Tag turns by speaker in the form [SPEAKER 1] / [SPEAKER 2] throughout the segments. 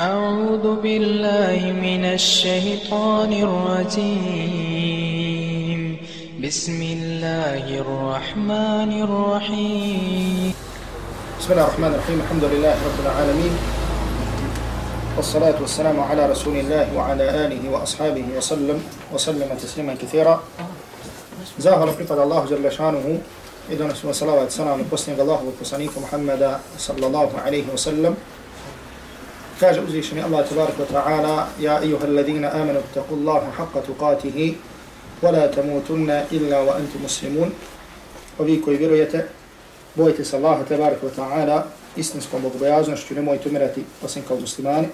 [SPEAKER 1] أعوذ بالله من الشيطان الرجيم. بسم الله الرحمن الرحيم.
[SPEAKER 2] بسم الله الرحمن الرحيم. الحمد لله رب العالمين. والصلاة والسلام على رسول الله وعلى آله وأصحابه وسلم وسلم تسليما كثيرا. زاهر قفد الله جل شانه. إذن اسم صلاة والسلام بسنق الله وكسانيك محمد kaže uzvišeni Allah tabarak wa ta'ala Ja ijuhal ladhina amanu taku Allahu haqqa tuqatihi wa la tamutunna illa wa antu muslimun Ovi koji vjerujete, bojite se Allaha tabarak wa ta'ala istinskom bogobojaznošću, nemojte umirati osim kao muslimani.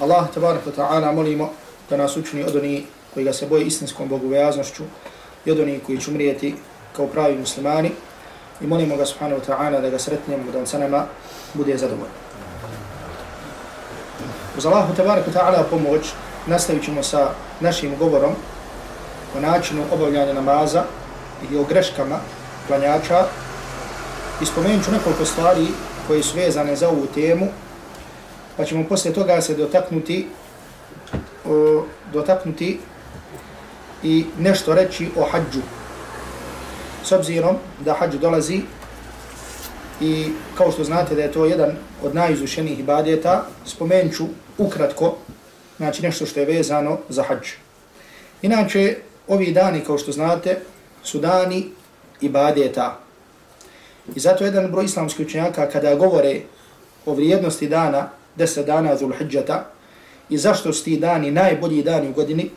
[SPEAKER 2] Allah tabarak wa ta'ala molimo da nas učini od onih koji ga se boje istinskom bogobojaznošću i od onih koji će umrijeti kao pravi muslimani i molimo ga subhanahu wa ta'ala da ga sretnemo da on sa nama bude zadovoljan. Uz Allahu tabaraka ta'ala pomoć nastavit ćemo sa našim govorom o načinu obavljanja namaza i o greškama klanjača i spomenut ću nekoliko stvari koje su vezane za ovu temu, pa ćemo poslije toga se dotaknuti, o, dotaknuti i nešto reći o hađu. S obzirom da hađu dolazi i kao što znate da je to jedan od najizušenijih ibadeta, spomenut ću ukratko, znači nešto što je vezano za hađ. Inače, ovi dani, kao što znate, su dani ibadeta. I zato jedan broj islamskih učenjaka kada govore o vrijednosti dana, deset dana Dhul i zašto su ti dani najbolji dani u godini,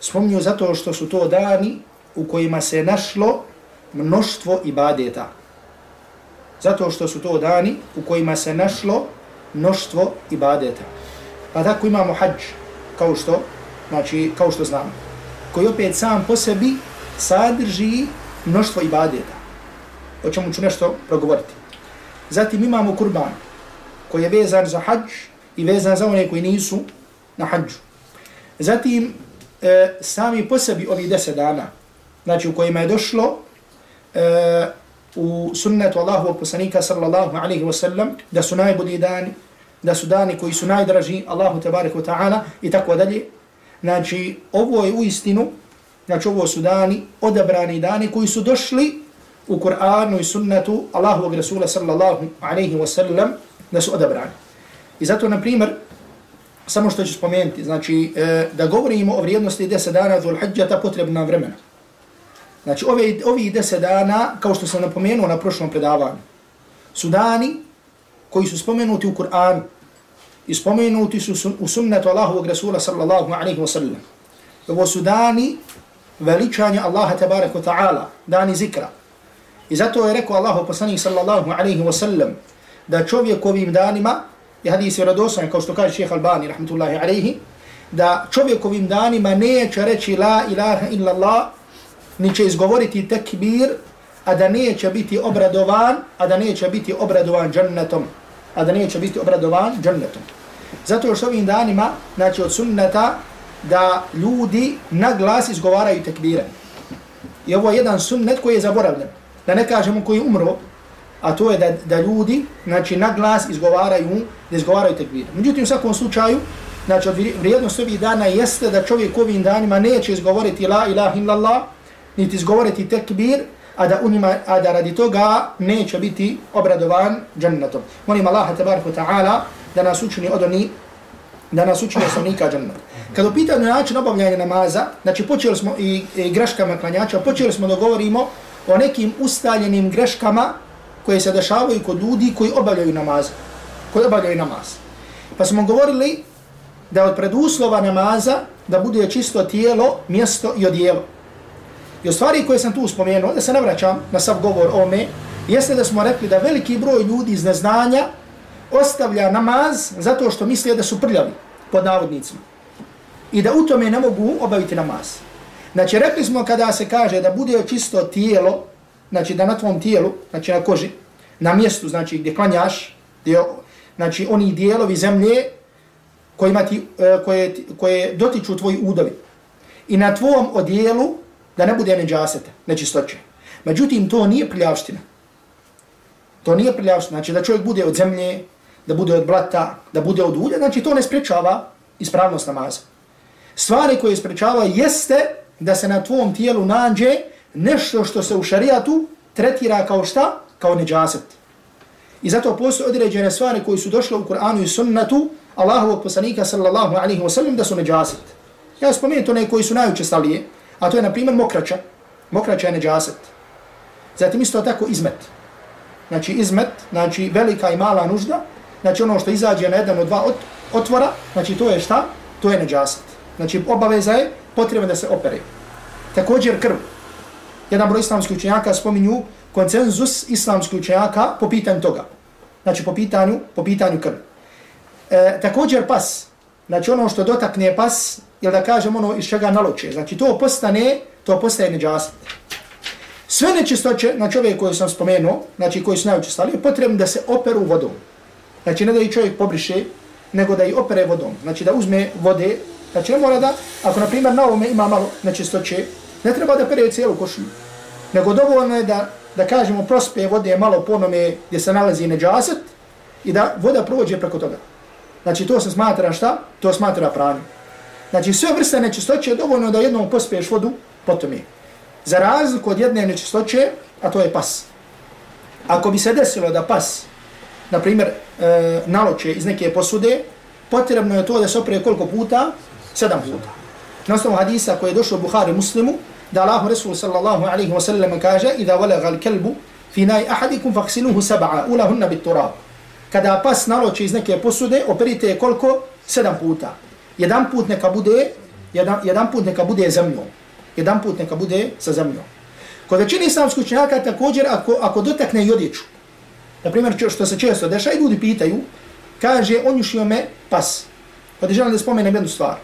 [SPEAKER 2] spomnju zato što su to dani u kojima se našlo mnoštvo ibadeta. Zato što su to dani u kojima se našlo mnoštvo ibadeta. Pa tako imamo hađ, kao što, znači, kao što znamo, koji opet sam po sebi sadrži mnoštvo ibadeta. O čemu ću nešto progovoriti. Zatim imamo kurban koji je vezan za hađ i vezan za one koji nisu na hađu. Zatim e, sami po sebi ovi deset dana, znači u kojima je došlo e, u sunnetu Allahu poslanika sallallahu alaihi wa sallam, da su najbolji dani, da su dani koji su najdraži Allahu tabarik wa ta'ala i tako dalje. Znači ovo je u istinu Znači ovo su dani, odabrani dani koji su došli u Kur'anu i sunnetu Allahovog Rasula sallallahu alaihi wa sallam da su odabrani. I zato, na primjer, samo što ću spomenuti, znači e, da govorimo o vrijednosti deset dana dhul hajjata potrebna vremena. Znači ove, ovi deset dana, kao što sam napomenuo na prošlom predavanju, su dani koji su spomenuti u Kur'anu i spomenuti su u sunnetu Allahovog Rasula sallallahu alaihi wa sallam. Ovo su dani veličanja Allaha tabaraka ta'ala, dani zikra. I zato je rekao Allahu poslanik sallallahu alaihi wa sallam da čovjek ovim danima, i hadis je radosan, kao što kaže šeha Albani, rahmatullahi alaihi, da čovjek ovim danima neće reći la ilaha illa Allah, ni će izgovoriti tekbir, a da neće biti obradovan, a da neće biti obradovan džennetom. A da neće biti obradovan džennetom. Zato što ovim danima, znači od sunneta, da ljudi na glas izgovaraju tekbire. I ovo je jedan sunnet koji je zaboravljen. Da ne kažemo koji umro, a to je da, da ljudi znači, na glas izgovaraju, da izgovaraju tekbire. Međutim, u svakom slučaju, znači, od vrijednosti ovih dana jeste da čovjek ovim danima neće izgovoriti la ilaha illallah, niti izgovoriti tekbir, a da, unima, a da radi toga neće biti obradovan džennetom. Molim Allaha tabaraka ta'ala da nas učini od oni da nas učini osnovnika džennet. Kad upitamo način obavljanja namaza, znači počeli smo i, i greškama klanjača, počeli smo da govorimo o nekim ustaljenim greškama koje se dešavaju kod ljudi koji obavljaju namaz. Koji obavljaju namaz. Pa smo govorili da od preduslova namaza da bude čisto tijelo, mjesto i odijelo. I stvari koje sam tu spomenuo, da se ne vraćam na sav govor o me, jeste da smo rekli da veliki broj ljudi iz neznanja ostavlja namaz zato što misle da su prljavi, pod navodnicima. I da u tome ne mogu obaviti namaz. Znači, rekli smo kada se kaže da bude čisto tijelo, znači da na tvom tijelu, znači na koži, na mjestu, znači gdje klanjaš, gdje, znači oni dijelovi zemlje kojima ti, e, koje, koje dotiču tvoji udovi. I na tvom odijelu da ne bude neđaseta, nečistoće. Međutim, to nije prljavština. To nije prljavština. Znači da čovjek bude od zemlje, da bude od blata, da bude od ulja, znači to ne sprečava ispravnost namaza. Stvari koje sprečava jeste da se na tvom tijelu nađe nešto što se u šarijatu tretira kao šta? Kao neđaset. I zato postoje određene stvari koji su došle u Kur'anu i sunnatu Allahovog poslanika sallallahu alaihi wa sallam da su neđaset. Ja spomenem to ne koji su najučestalije, a to je na primjer mokraća. Mokraća je neđaset. Zatim isto tako izmet. Znači izmet, znači velika i mala nužda, znači ono što izađe na jedan od dva otvora, znači to je šta? To je neđaset. Znači obaveza je potrebno da se opere. Također krv. Jedan broj islamskih učenjaka spominju koncenzus islamskih učenjaka po pitanju toga. Znači po pitanju, po pitanju krvi. E, također pas. Znači ono što dotakne pas, jel da kažem ono iz čega naloče. Znači to postane, to postaje neđasit. Sve nečistoće, znači čovjek koje sam spomenuo, znači koji su najučestali, je potrebno da se operu vodom. Znači ne da i čovjek pobriše, nego da i opere vodom. Znači da uzme vode, znači ne mora da, ako na primjer na ovome ima malo nečistoće, ne treba da pere cijelu košulju. Nego dovoljno je da, da kažemo prospe vode malo po onome gdje se nalazi neđasit i da voda prođe preko toga. Znači to se smatra šta? To smatra pranje. Znači sve vrste nečistoće je dovoljno da jednom pospiješ vodu, potom je. Za razliku od jedne nečistoće, a to je pas. Ako bi se desilo da pas, na primjer, e, naloče iz neke posude, potrebno je to da se opre koliko puta? Sedam puta. Na osnovu hadisa koji je došao Buhari muslimu, da Allah Resul sallallahu alaihi wa sallam kaže Iza valaga al kelbu fi naj ahadikum faksiluhu sab'a ulahunna bit turab. Kada pas naloče iz neke posude, operite je koliko? Sedam puta. Jedan put neka bude, jedan, jedan put neka bude zemljom jedan put neka bude sa zemljom. Kod većini islamskih učenjaka također ako, ako dotakne i odjeću, na primjer što se često deša i ljudi pitaju, kaže on jušio me pas. Pa želim da spomenem jednu stvar.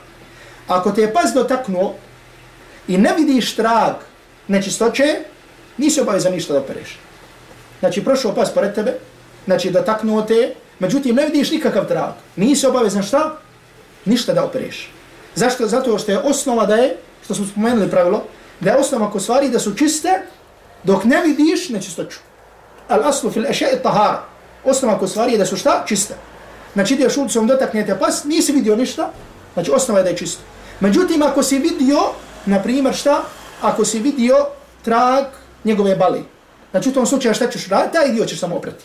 [SPEAKER 2] Ako te je pas dotaknuo i ne vidiš trag nečistoće, nisi obavezan ništa da opereš. Znači prošao pas pored tebe, znači dotaknuo te, međutim ne vidiš nikakav trag. Nisi obavezan šta? Ništa da opereš. Zašto? Zato što je osnova da je što smo spomenuli pravilo, da je osnova ko stvari da su čiste, dok ne vidiš nečistoću. Al aslu fil eše'i tahara. Osnova ko stvari je da su šta? Čiste. Znači ideš ulicom dotaknete pas, nisi vidio ništa, znači osnova je da je čisto. Međutim, ako si vidio, na primjer šta? Ako si vidio trag njegove bali. Znači u tom slučaju šta ćeš raditi? Taj dio ćeš samo oprati.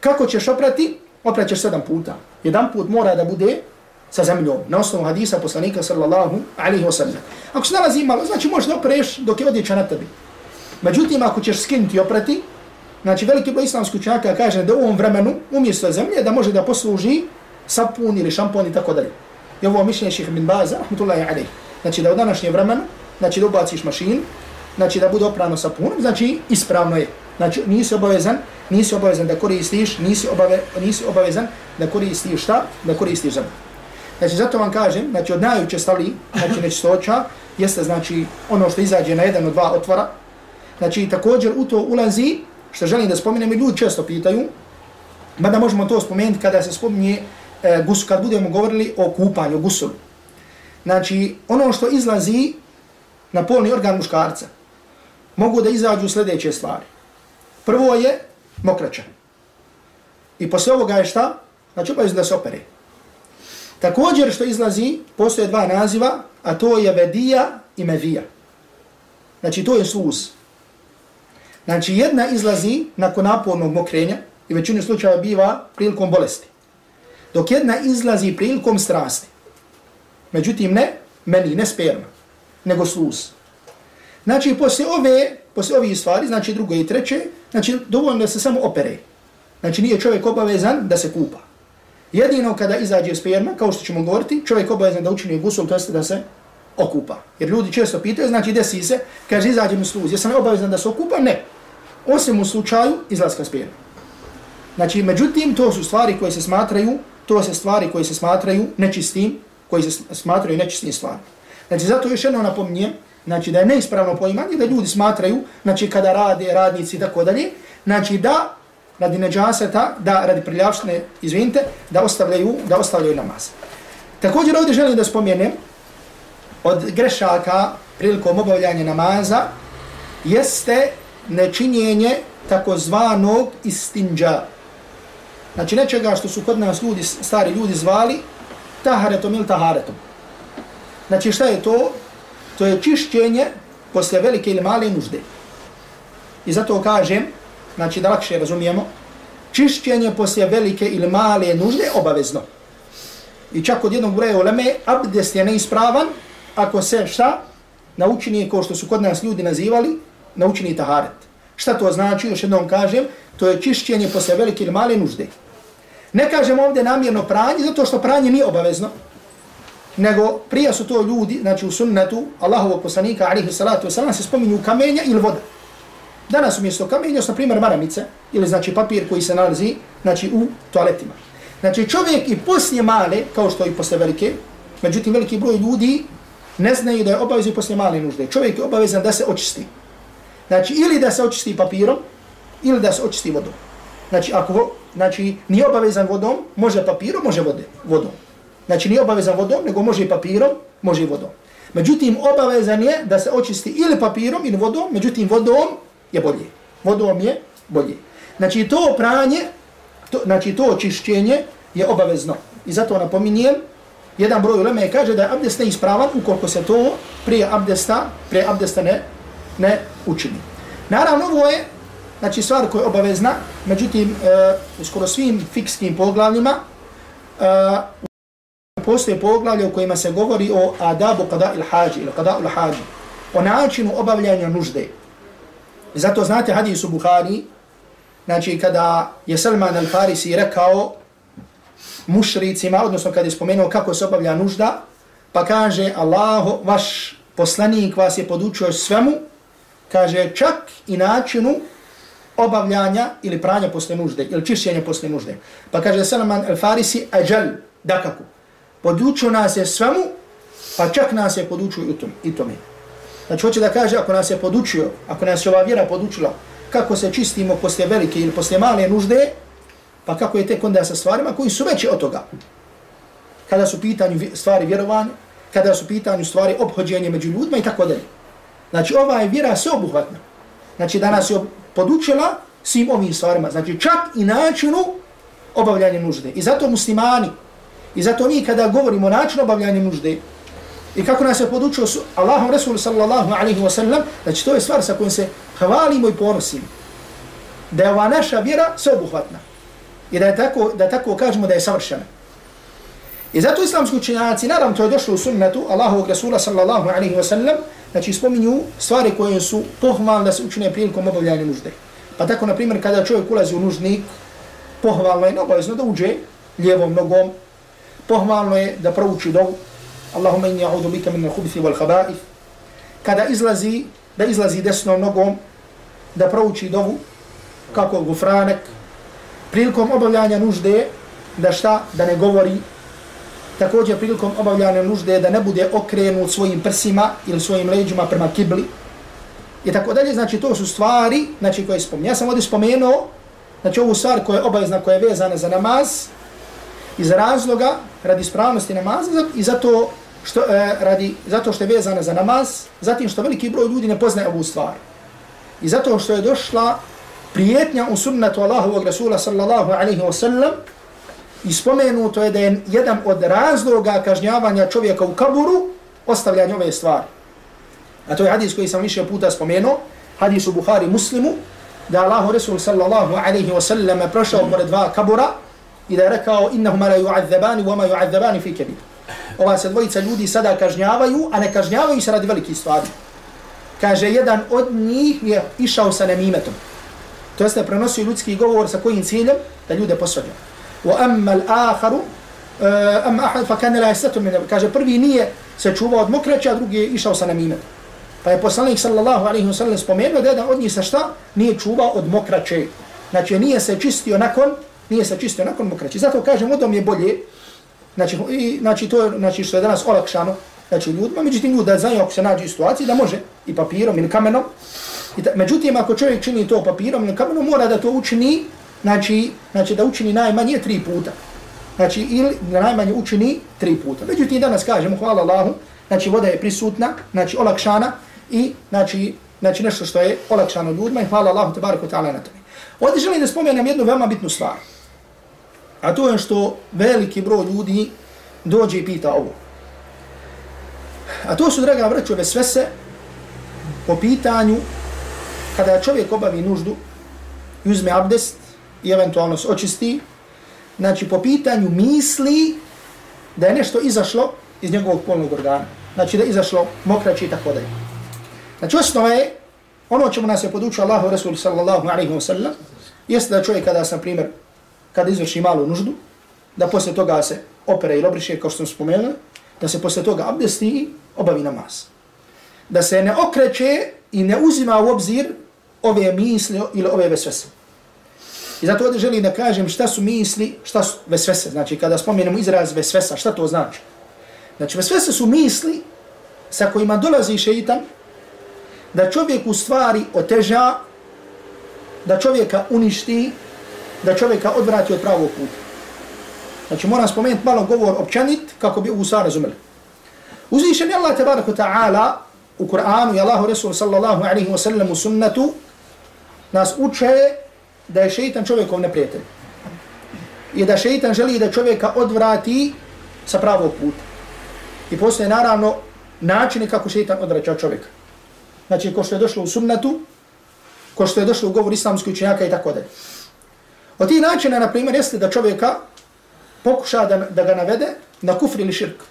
[SPEAKER 2] Kako ćeš oprati? Opraćeš sedam puta. Jedan put mora da bude sa zemljom, na osnovu hadisa poslanika sallallahu alaihi wa sallam. Ako se nalazi malo, znači možeš da opereš dok je odjeća na tebi. Međutim, ako ćeš skinuti i oprati, znači veliki broj islamskih učenjaka kaže da u ovom vremenu, umjesto zemlje, da može da posluži sapun ili šampon i tako dalje. I ovo mišljenje ših bin Baza, rahmatullahi alaihi. Znači da u današnjem vremenu, znači da ubaciš mašin, znači da bude oprano sapunom, znači ispravno je. Znači nisi obavezan, nisi obavezan da koristiš, nisi, obave, nisi obavezan da koristiš šta? Da koristiš zemlju. Znači, zato vam kažem, znači, od najučestali, znači, nečistoća, jeste, znači, ono što izađe na jedan od dva otvora. Znači, također u to ulazi, što želim da spominem, i ljudi često pitaju, mada možemo to spomenuti kada se spominje e, gus, kad budemo govorili o kupanju, gusulu. Znači, ono što izlazi na polni organ muškarca, mogu da izađu sljedeće stvari. Prvo je mokraća. I posle ovoga je šta? Znači, obavezno da se opere. Također što izlazi, postoje dva naziva, a to je vedija i mevija. Znači to je suz. Znači jedna izlazi nakon napornog mokrenja i većinu slučaja biva prilikom bolesti. Dok jedna izlazi prilikom strasti. Međutim ne meni, ne sperma, nego sluz. Znači posle ove, posle ovih stvari, znači drugo i treće, znači dovoljno da se samo opere. Znači nije čovjek obavezan da se kupa. Jedino kada izađe sperma, kao što ćemo govoriti, čovjek obavezan da učini gusul, to jeste da se okupa. Jer ljudi često pitaju, znači desi se, kaže izađe mi sluz, jesam obavezan da se okupa? Ne. Osim u slučaju izlaska sperma. Znači, međutim, to su stvari koje se smatraju, to su stvari koje se smatraju nečistim, koji se smatraju nečistim stvari. Znači, zato još jedno napominjem, znači da je neispravno poimanje, da ljudi smatraju, znači kada rade, radnici i tako dalje, znači da radi neđaseta, da radi priljavštine, izvinite, da ostavljaju, da ostavljaju namaz. Također ovdje želim da spomenem od grešaka prilikom obavljanja namaza jeste nečinjenje takozvanog istinđa. znači nečega što su kod nas ljudi, stari ljudi zvali taharetom ili taharetom. Znači šta je to? To je čišćenje posle velike ili male nužde. I zato kažem, znači da lakše razumijemo, čišćenje poslije velike ili male nužde je obavezno. I čak od jednog broja uleme, abdest je neispravan ako se šta? Naučini kao što su kod nas ljudi nazivali, naučini taharet. Šta to znači? Još jednom kažem, to je čišćenje poslije velike ili male nužde. Ne kažem ovdje namjerno pranje, zato što pranje nije obavezno, nego prije su to ljudi, znači u sunnetu Allahovog poslanika, alihi salatu wasalam, se spominju kamenja ili voda. Danas umjesto kamenja su, na primjer, maramice, ili znači papir koji se nalazi znači, u toaletima. Znači čovjek i poslije male, kao što i poslije velike, međutim veliki broj ljudi ne znaju da je obavezno poslije male nužde. Čovjek je obavezan da se očisti. Znači ili da se očisti papirom, ili da se očisti vodom. Znači, ako znači, nije obavezan vodom, može papirom, može vode, vodom. Znači, nije obavezan vodom, nego može i papirom, može i vodom. Međutim, obavezan je da se očisti ili papirom ili vodom, međutim, vodom je bolje. Vodom je bolje. Znači, to pranje, to, znači, to očišćenje je obavezno. I zato napominjem, jedan broj uleme kaže da je abdest neispravan ukoliko se to prije abdesta, prije abdesta ne, ne učini. Naravno, ovo je znači stvar koja je obavezna, međutim, e, u skoro svim fikskim poglavljima, e, postoje poglavlje u kojima se govori o adabu kada il hađi, ili kada il hađi, o načinu obavljanja nužde. Zato znate hadis u Buhari, znači kada je Salman al-Farisi rekao mušricima, odnosno kada je spomenuo kako se obavlja nužda, pa kaže Allahu, vaš poslanik vas je podučio svemu, kaže čak i načinu obavljanja ili pranja posle nužde, ili čišćenja posle nužde. Pa kaže Salman al-Farisi, ađal, dakaku. Podučio nas je svemu, pa čak nas je podučio i, i tome. Znači hoće da kaže, ako nas je podučio, ako nas je ova vjera podučila, kako se čistimo posle velike ili posle male nužde, pa kako je tek onda sa stvarima koji su veće od toga. Kada su pitanju stvari vjerovanja, kada su pitanju stvari obhođenje među ljudima i tako dalje. Znači ova je vjera sveobuhvatna. Znači da nas je podučila svim ovim stvarima. Znači čak i načinu obavljanja nužde. I zato muslimani, i zato mi kada govorimo o načinu obavljanja nužde, i kako nas je podučio Allahom Resul sallallahu alaihi wa sallam, znači to je stvar sa kojom se hvalimo i ponosimo. Da je ova naša vjera sveobuhvatna. I da je tako, da tako kažemo da je savršena. I zato islamski učenjaci, naravno to je došlo u sunnetu Allahovog Rasula sallallahu alaihi wa sallam, znači spominju stvari koje su pohvalne da se učine prilikom obavljanja nužde. Pa tako, na primjer, kada čovjek ulazi u nužnik, pohvalno je obavezno da uđe lijevom nogom, pohvalno je da prouči dovu, Allahumma inni a'udhu bika min al-khubuthi wal khaba'ith. Kada izlazi, da izlazi desnom nogom, da prouči dovu, kako gufranek, prilikom obavljanja nužde, da šta, da ne govori također prilikom obavljanja nužde da ne bude okrenut svojim prsima ili svojim leđima prema kibli. I tako dalje, znači to su stvari znači, koje spomenu. Ja sam ovdje spomenuo znači ovu stvar koja je obavezna, koja je vezana za namaz iz razloga radi spravnosti namaza i zato što, e, radi, zato što je vezana za namaz, zatim što veliki broj ljudi ne poznaje ovu stvar. I zato što je došla prijetnja u sunnetu Allahovog Rasula sallallahu alaihi wa sallam I spomenuto je da je jedan od razloga kažnjavanja čovjeka u kaburu ostavljanje ove stvari. A to je hadis koji sam više puta spomenuo, hadis u Buhari muslimu, da Allahu Resul sallallahu alaihi wa sallam prošao pored dva kabura i da je rekao innahuma la ju'adzabani wa ma ju'adzabani fi kebir Ova se dvojica ljudi sada kažnjavaju, a ne kažnjavaju se radi veliki stvari. Kaže, jedan od njih je išao sa nemimetom. To jeste prenosio ljudski govor sa kojim ciljem? Da ljude posvađaju. واما الاخر اما احد فكان لا يستتر من kaže prvi nije se čuvao od mokraća drugi je išao sa namimet pa je poslanik sallallahu alejhi ve sellem spomenuo da jedan od njih sa šta nije čuvao od mokraće znači nije se čistio nakon nije se čistio nakon mokraće zato kažem odom je bolje znači i znači to je znači što je danas olakšano znači ljudima međutim ljudi da znaju ako se nađe u situaciji da može i papirom ili kamenom I ta, međutim, ako čovjek čini to papirom ili kamenom, mora da to učini znači, znači da učini najmanje tri puta. Znači, ili da najmanje učini tri puta. Međutim, danas kažemo, hvala Allahu, znači voda je prisutna, znači olakšana i znači, znači nešto što je olakšano ljudima i hvala Allahu te ta'ala na tome. Ovdje želim da spomenem jednu veoma bitnu stvar. A to je što veliki broj ljudi dođe i pita ovo. A to su, draga vrćove, sve se po pitanju kada čovjek obavi nuždu i uzme abdest i eventualno se očisti, znači po pitanju misli da je nešto izašlo iz njegovog polnog organa. Znači da je izašlo mokraće i tako dalje. Znači osnova je, ono čemu nas je podučio Allahu Rasul sallallahu alaihi wa sallam, jeste da čovjek kada, sam primjer, kada izvrši malu nuždu, da posle toga se opere ili obriše, kao što sam spomenuo, da se posle toga abdesti i obavi namaz. Da se ne okreće i ne uzima u obzir ove misli ili ove vesvese. I zato ovdje želim da kažem šta su misli, šta su vesvese. Znači kada spomenemo izraz vesvesa, šta to znači? Znači vesvese su misli sa kojima dolazi šeitan da čovjek u stvari oteža, da čovjeka uništi, da čovjeka odvrati od pravog puta. Znači moram spomenuti malo govor općanit kako bi ovu stvar razumeli. Uzvišen je Allah tabaraka ta'ala u Kur'anu i Allahu Resul sallallahu alaihi wa sallam u sunnetu nas uče da je šeitan čovjekov neprijatelj. I da šeitan želi da čovjeka odvrati sa pravog puta. I postoje naravno načine kako šeitan odvraća čovjeka. Znači, ko što je došlo u sunnetu, ko što je došlo u govor islamskoj učenjaka i tako dalje. Od tih načina, na primjer, jeste da čovjeka pokuša da, da ga navede na kufr ili širk.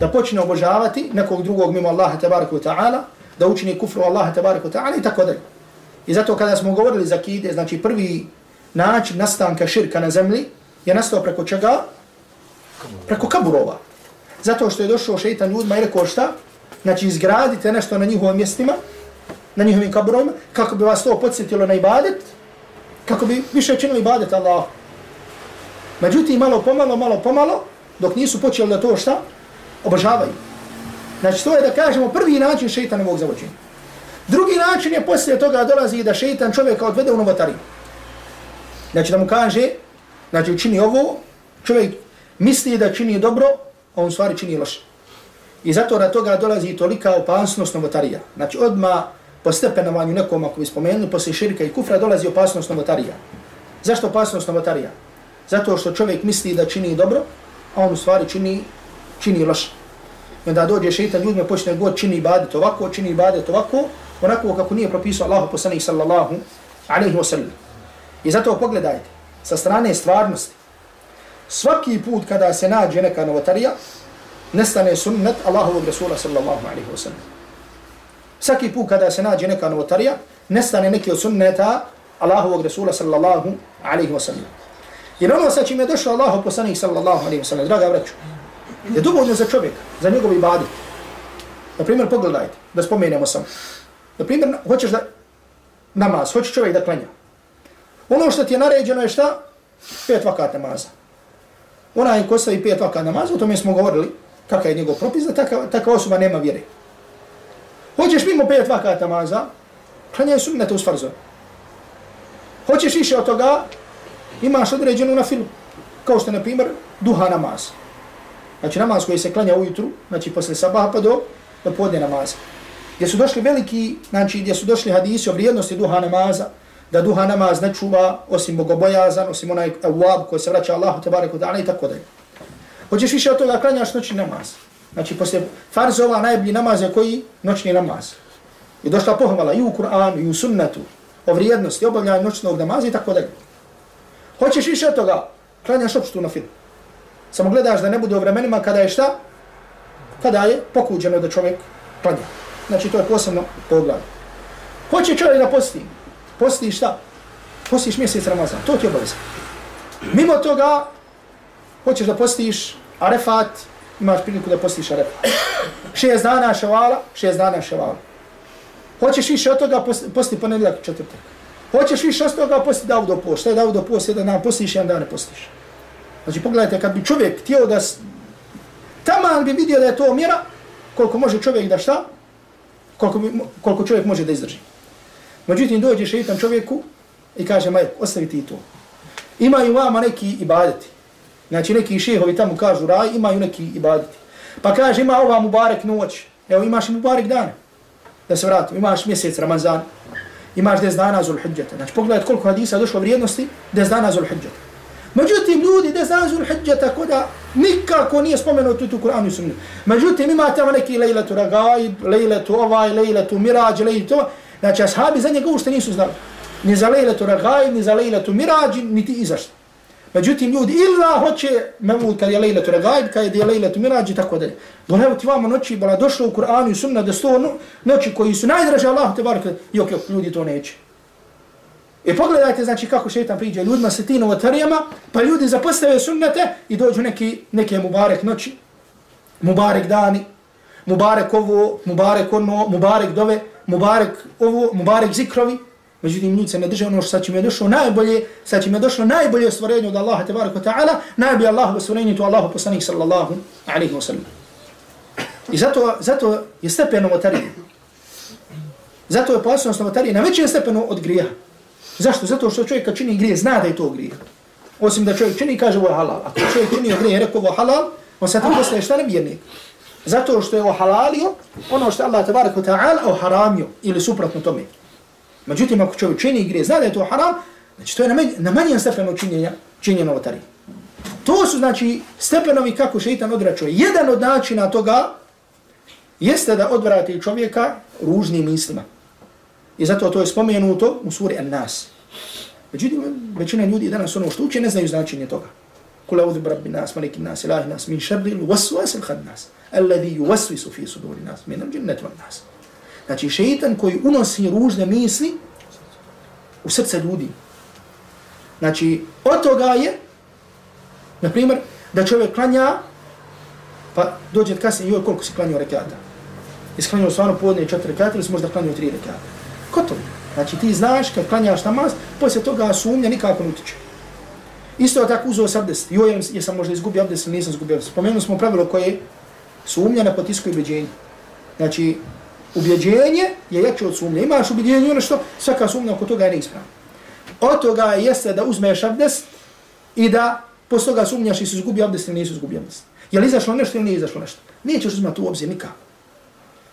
[SPEAKER 2] Da počne obožavati nekog drugog mimo Allaha tabaraka wa ta'ala, da učini kufru Allaha tabaraka wa ta'ala i tako dalje. I zato kada smo govorili za kide, znači prvi način nastanka širka na zemlji je nastao preko čega? Preko kaburova. Zato što je došao šeitan ljudima i rekao šta? Znači izgradite nešto na njihovim mjestima, na njihovim kaburovima, kako bi vas to podsjetilo na ibadet, kako bi više činili ibadet Allah. Međutim, malo pomalo, malo pomalo, dok nisu počeli da to šta? Obožavaju. Znači, to je da kažemo prvi način šeitanovog zavođenja. Drugi način je poslije toga dolazi da šeitan čovjeka odvede u novotariju. Znači da mu kaže, znači učini ovo, čovjek misli da čini dobro, a on stvari čini loše. I zato na toga dolazi tolika opasnost novotarija. Znači odma po stepenovanju nekom, ako bi spomenuli, poslije širka i kufra dolazi opasnost novotarija. Zašto opasnost novotarija? Zato što čovjek misli da čini dobro, a on u stvari čini, čini loše. I onda dođe šeitan ljudima počne god čini ibadet ovako, čini ibadet ovako, onako kako nije propisao Allah poslanih sallallahu alaihi wa sallam. I zato pogledajte, sa strane stvarnosti, svaki put kada se nađe neka novotarija, nestane sunnet Allahovog Rasula sallallahu alaihi wa sallam. Svaki put kada se nađe neka novotarija, nestane neki od sunneta Allahovog Rasula sallallahu alaihi wa sallam. Jer ono sa čim je došao Allahov poslanik sallallahu alaihi wa sallam, draga vraću, je dovoljno za čovjeka, za njegov ibadet. Na primjer, pogledajte, da spomenemo sam. Na primjer, hoćeš da namaz, hoće čovjek da klanja. Ono što ti je naređeno je šta? Pet vakat namaza. Onaj ko stavi pet vakat namaza, o tome smo govorili, kakav je njegov propis, da taka, taka osoba nema vjere. Hoćeš mimo pet vakat namaza, klanjaj sunnete uz farzove. Hoćeš više od toga, imaš određenu na filu. Kao što, na primjer, duha namaz. Znači namaz koji se klanja ujutru, znači posle sabaha pa do, do podne namaza gdje su došli veliki, znači gdje su došli hadisi o vrijednosti duha namaza, da duha namaz ne čuva osim bogobojazan, osim onaj awab koji se vraća Allahu te bareku i tako dalje. Hoćeš više od toga klanjaš noćni namaz. Znači poslije farzova najbolji namaz je koji? Noćni namaz. I došla pohvala i u Kur'anu i u sunnetu o vrijednosti obavljanja noćnog namaza i tako dalje. Hoćeš više od toga? Klanjaš opštu na film. Samo gledaš da ne bude u vremenima kada je šta? Kada je pokuđeno da čovjek klanja. Znači to je posebno poglavlje. Hoće čovjek da posti. Posti šta? Postiš mjesec Ramazan. To ti je obavezno. Mimo toga, hoćeš da postiš arefat, imaš priliku da postiš arefat. Šest dana ševala, šest dana ševala. Hoćeš više od toga, posti ponedljak četvrtak. Hoćeš više od toga, posti Davudo post. Šta je Davudo post? Jedan dan postiš, jedan dan ne postiš. Znači pogledajte, kad bi čovjek htio da... Tamo bi vidio da je to mjera, koliko može čovjek da šta? koliko, koliko čovjek može da izdrži. Međutim, dođe šeitan čovjeku i kaže, maj, ostavi ti to. Imaju vama neki ibadeti. Znači, neki šehovi tamo kažu raj, imaju neki ibadeti. Pa kaže, ima ova mubarek noć. Evo, imaš mubarek dan. Da se vratim, imaš mjesec Ramazan. Imaš des dana zul. Znači, pogledaj koliko hadisa došlo vrijednosti des dana zul. Međutim, ljudi da znaju zul hijđa da nikako nije spomenuto u Kur'anu i sunnu. Međutim, ima tamo neki lejletu ragaib, lejletu ovaj, lejletu mirađ, lejletu Znači, ashabi za njega ušte nisu znali. Ni za lejletu ragaib, ni za lejletu mirađ, niti i. Međutim, ljudi illa hoće memul kad je lejletu ragaib, kad je lejletu mirađ i tako dalje. Bo evo ti vama noći bila došlo u Kur'anu i sunna da sto noći koji su najdraže Allah te barek, jok, jok, ljudi to neće. I pogledajte znači kako šetan priđe ljudima sa tim novotarijama, pa ljudi zapostave sunnete i dođu neki, neke mubarek noći, mubarek dani, mubarek ovo, mubarek ono, mubarek dove, mubarek ovo, mubarek zikrovi. Međutim, ljudi se ne drže ono što sad će mi je došlo najbolje, sad će mi je došlo najbolje stvorenje od Allaha tebarak wa ta'ala, najbolje Allahu stvorenje tu Allahu poslanik sallallahu alaihi wa sallam. I zato, zato je stepen novotarije. Zato je opasnost novotarije na većem stepenu od grija. Zašto? Zato što čovjek kad čini grije, zna da je to grije. Osim da čovjek čini i kaže ovo je halal. Ako čovjek čini grije i rekao ovo je halal, on sad postaje šta nevjernik. Zato što je ohalalio halalio, ono što Allah tabarak wa ta'ala haramio ili suprotno tome. Međutim, ako čovjek čini grije, zna da je to haram, znači to je na, na manjem stepenu činjenja, činjenja novotari. To su znači stepenovi kako šeitan odračuje. Jedan od načina toga jeste da odvrati čovjeka ružnim mislima. I zato to je spomenuto u suri An-Nas. Međutim, većina ljudi danas ono što uče ne znaju značenje toga. Kula udhu bi rabbi nas, maliki nas, ilahi nas, min šarri il waswas il had nas, alladhi yuwaswisu fi suduri nas, minam al van nas. Znači, šeitan koji unosi ružne misli u srce ljudi. Znači, od toga je, na primjer, da čovjek klanja, pa dođe kasnije, joj, koliko si klanio rekata? Jesi klanio stvarno podne četiri rekata ili si možda klanio tri rekata? to Znači ti znaš kad klanjaš namaz, poslije toga sumnja nikako ne utiče. Isto je tako uzeo s abdest. Joj, jesam možda izgubio abdest ili nisam izgubio abdest. Spomenuli smo pravilo koje sumnja na potisku ubjeđenje. Znači, ubjeđenje je jače od sumnje. Imaš ubjeđenje ono što svaka sumnja oko toga je neispravna. Od toga jeste da uzmeš abdest i da posle toga sumnjaš i si izgubio abdest ili nisu izgubio abdest. Je li izašlo nešto ili nije izašlo nešto? Nećeš uzmati u obzir nikako.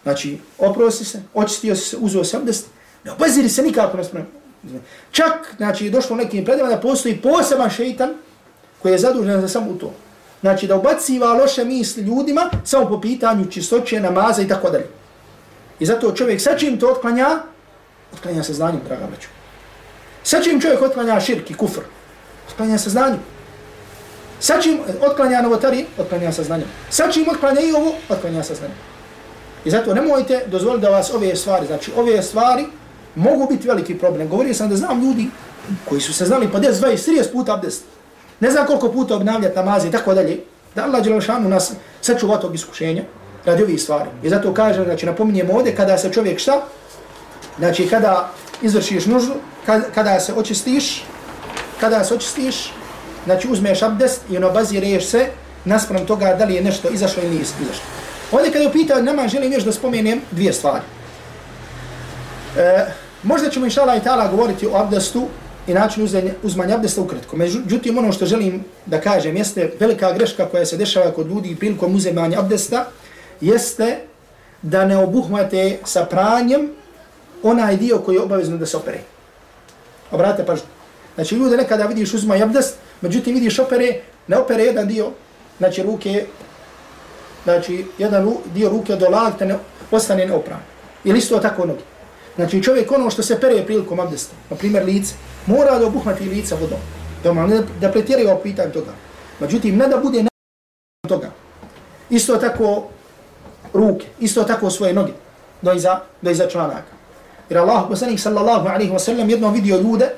[SPEAKER 2] Znači, oprosti se, očistio se, uzeo se abdest, Ne obaziri se nikako na spremu. Čak, znači, došlo u nekim predima da postoji poseban šeitan koji je zadužen za samo to. Znači, da ubaciva loše misli ljudima samo po pitanju čistoće, namaza i tako dalje. I zato čovjek sa čim to otklanja, otklanja se znanjem, draga braću. Sa čim čovjek otklanja širk i kufr, otklanja se znanjem. Sa čim otklanja novotari, otklanja se znanjem. Sa čim otklanja i ovo, otklanja se znanjem. I zato nemojte dozvoliti da vas ove stvari, znači ove stvari, mogu biti veliki problem. Govorio sam da znam ljudi koji su se znali pa 10, 20, 30 puta abdest. Ne znam koliko puta obnavljati namaze i tako dalje. Da Allah Đelešanu nas sačuva tog iskušenja radi ovih stvari. I zato kažem, znači napominjemo ovdje, kada se čovjek šta? Znači kada izvršiš nuždu, kada, kada se očistiš, kada se očistiš, znači uzmeš abdest i ono bazireš se naspram toga da li je nešto izašlo ili nije izašlo. Ovdje kada je upitao nama, želim još da spomenem dvije stvari. E, Možda ćemo inša Allah i ta'ala govoriti o abdestu i načinu uzmanja abdesta ukratko. Međutim, ono što želim da kažem jeste velika greška koja se dešava kod ljudi prilikom uzemanja abdesta jeste da ne obuhmate sa pranjem onaj dio koji je obavezno da se opere. Obratite pažnju. Znači, ljude nekada vidiš uzma abdest, međutim vidiš opere, ne opere jedan dio, znači ruke, znači jedan dio ruke do lakta ne, ostane neopran. Ili isto tako noge. Znači čovjek ono što se pere prilikom abdesta, na primjer lice, mora da obuhvati lice vodom. Doma, ne da pretjeraju o pitanju toga. Međutim, ne da bude na toga. Isto tako ruke, isto tako svoje noge, do iza, do iza članaka. Jer Allah, poslanik sallallahu alaihi wa sallam, jednom vidio ljude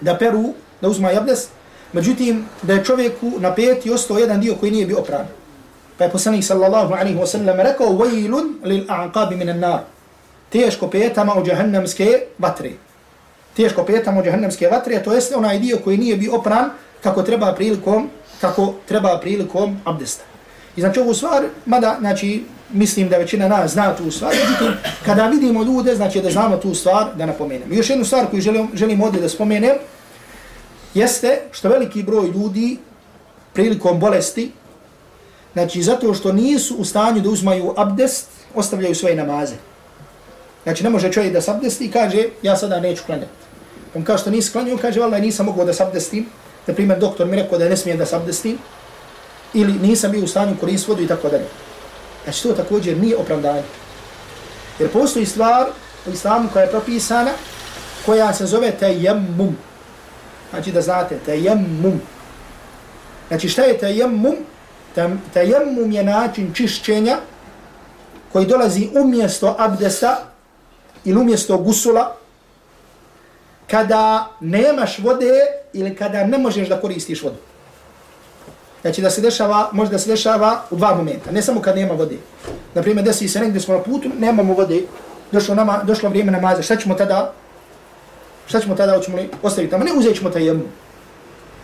[SPEAKER 2] da peru, da uzma abdest, međutim, da je čovjeku na peti ostao jedan dio koji nije bio opran. Pa je poslanik sallallahu alaihi wa sallam rekao, وَيْلٌ لِلْأَعْقَابِ مِنَ النَّارِ teško petama u džahannamske vatre. Teško petama u džahannamske vatre, to jeste onaj dio koji nije bio opran kako treba prilikom, kako treba prilikom abdesta. I znači ovu stvar, mada, znači, mislim da većina nas zna tu stvar, međutim, kada vidimo ljude, znači da znamo tu stvar, da napomenem. I još jednu stvar koju želim, želim ovdje da spomenem, jeste što veliki broj ljudi prilikom bolesti, znači zato što nisu u stanju da uzmaju abdest, ostavljaju svoje namaze. Znači ne može čovjek da sabdesti i kaže ja sada neću klanjati. On kaže što nisi klanio, kaže valjda nisam mogao da sabdestim. Na primjer, doktor mi rekao da ne smijem da se abdestim, ili nisam bio u stanju koristiti vodu i tako dalje. Znači, to također nije opravdanje. Jer postoji stvar u islamu koja je propisana, koja se zove tejemmum. Znači da znate, tejemmum. Znači šta je tejemmum? Tejemmum je način čišćenja koji dolazi umjesto abdesta ili umjesto gusula kada nemaš vode ili kada ne možeš da koristiš vodu. Znači da se dešava, može da se dešava u dva momenta, ne samo kad nema vode. Naprimjer, desi se negdje smo na putu, nemamo vode, došlo, nama, došlo vrijeme namaza, šta ćemo tada? Šta ćemo tada, hoćemo li ostaviti tamo? Ne uzet ćemo taj jemu.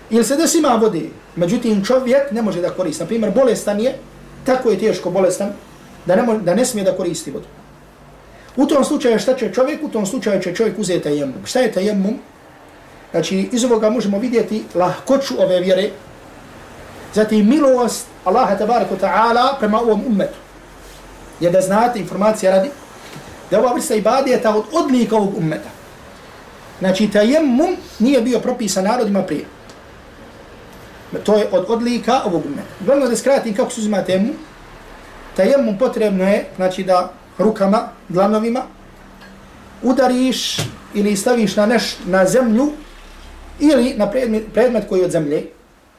[SPEAKER 2] Ili se desi ima vode, međutim čovjek ne može da koristi. Naprimjer, bolestan je, tako je teško bolestan, da ne, može, da ne smije da koristi vodu. U tom slučaju šta će čovjek? U tom slučaju će čovjek uzeti tajemum. Šta je tajemum? Znači, iz ovoga možemo vidjeti lahkoću ove vjere, zatim milost Allaha tabaraka ta'ala prema ovom ummetu. Je da znate informacija radi, da ova vrsta ibadeta od odlika ovog ummeta. Znači, tajemmum nije bio propisan narodima prije. To je od odlika ovog ummeta. Gledamo da skratim kako se uzima temu. Tajemmum potrebno je, znači da rukama, dlanovima, udariš ili staviš na, neš, na zemlju ili na predmet, predmet koji je od zemlje,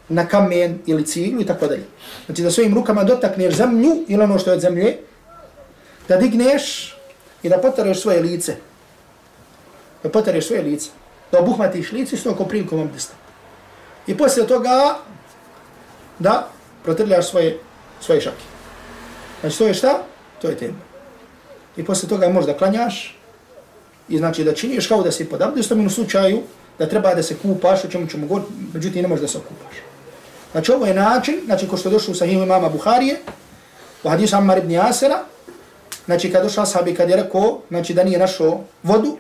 [SPEAKER 2] na kamen ili ciglu i tako dalje. Znači da svojim rukama dotakneš zemlju ili ono što je od zemlje, da digneš i da potareš svoje lice. Da potareš svoje lice. Da obuhmatiš lice s tokom prilikom abdesta. I poslije toga da protrljaš svoje, svoje šake. Znači to je šta? To je tema. I poslije toga možda klanjaš i znači da činiš kao da si pod abdestom u slučaju da treba da se kupaš, o čemu ćemo govoriti, međutim ne možeš da se okupaš. Znači ovo je način, znači ko što došlo u sahihu imama Buharije, u hadisu Ammar ibn Yasera, znači kad došao sahabi kad je rekao, znači da nije našao vodu,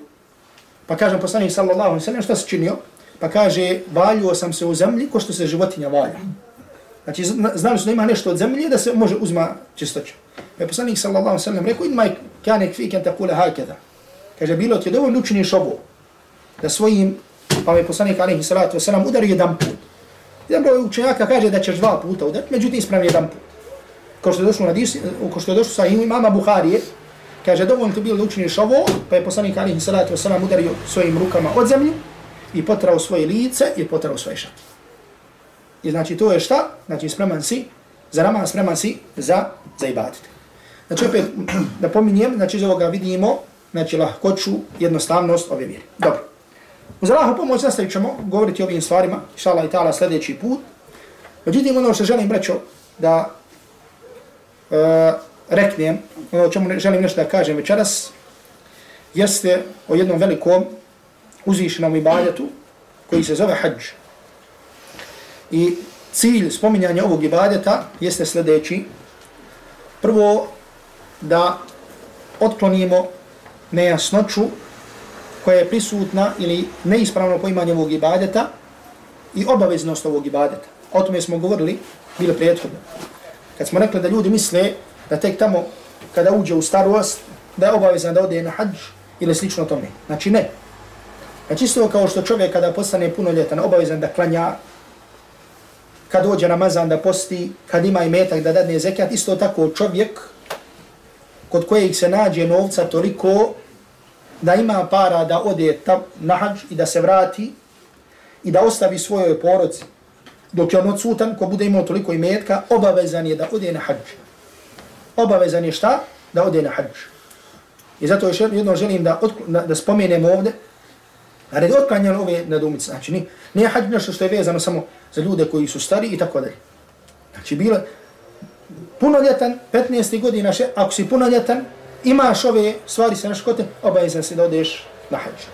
[SPEAKER 2] pa kažem poslanik sallallahu alaihi sallam, šta se činio? Pa kaže, valjuo sam se u zemlji ko što se životinja valja. Znači znali su da ima nešto od zemlje da se može uzma čistoća. Pa je poslanik sallallahu alaihi sallam rekao, idmaj kane kvi kenta kule hakeda. Kaže, bilo ti je dovoljno učiniš ovo, da svojim, pa je poslanik alaihi sallatu wasallam udario jedan put. Jedan broj učenjaka kaže da ćeš dva puta udariti, međutim ispravni jedan put. Kao što je došlo, na dis, eh, kao što je došlo sa imama Buharije, kaže dovoljno ti bilo da učiniš ovo, pa je poslanik alihi salatu wasalam udario svojim rukama od zemlju i potrao svoje lice i potrao svoje šake. I znači to je šta? Znači spreman si za namaz, spreman si za, za ibadet. Znači opet da pominjem, znači iz ovoga vidimo, znači lahkoću, jednostavnost ove vjere. Dobro. Uz Allahu pomoć nastavit ćemo govoriti o ovim stvarima, šala i ta'ala sljedeći put. Međutim, ono što želim reći da e, reknem, ono čemu želim nešto da kažem večeras, jeste o jednom velikom uzvišenom ibadetu koji se zove hađ. I cilj spominjanja ovog ibadeta jeste sljedeći. Prvo, da otklonimo nejasnoću koja je prisutna ili neispravno poimanje ovog ibadeta i obaveznost ovog ibadeta. O tome smo govorili, bilo prethodno. Kad smo rekli da ljudi misle da tek tamo kada uđe u starost, da je obavezan da ode na hađ ili slično tome. Znači ne. Znači isto kao što čovjek kada postane punoljetan, obavezan da klanja, kad dođe Ramazan da posti, kad ima i metak da dadne zekijat, isto tako čovjek kod kojeg se nađe novca toliko da ima para da ode tam na hađ i da se vrati i da ostavi svojoj porodci. dok je on odsutan, ko bude imao toliko imetka, obavezan je da ode na hađ. Obavezan je šta? Da ode na hađ. I zato još jedno želim da, da, da spomenem ovdje, a red otklanjam ove nadumice. Znači, nije, nije hađ nešto što je vezano samo za ljude koji su stari i tako dalje. Znači, bilo punoljetan, 15. godina, še, ako si punoljetan, imaš ove stvari sa naškote, obavezan se da odeš na hađ.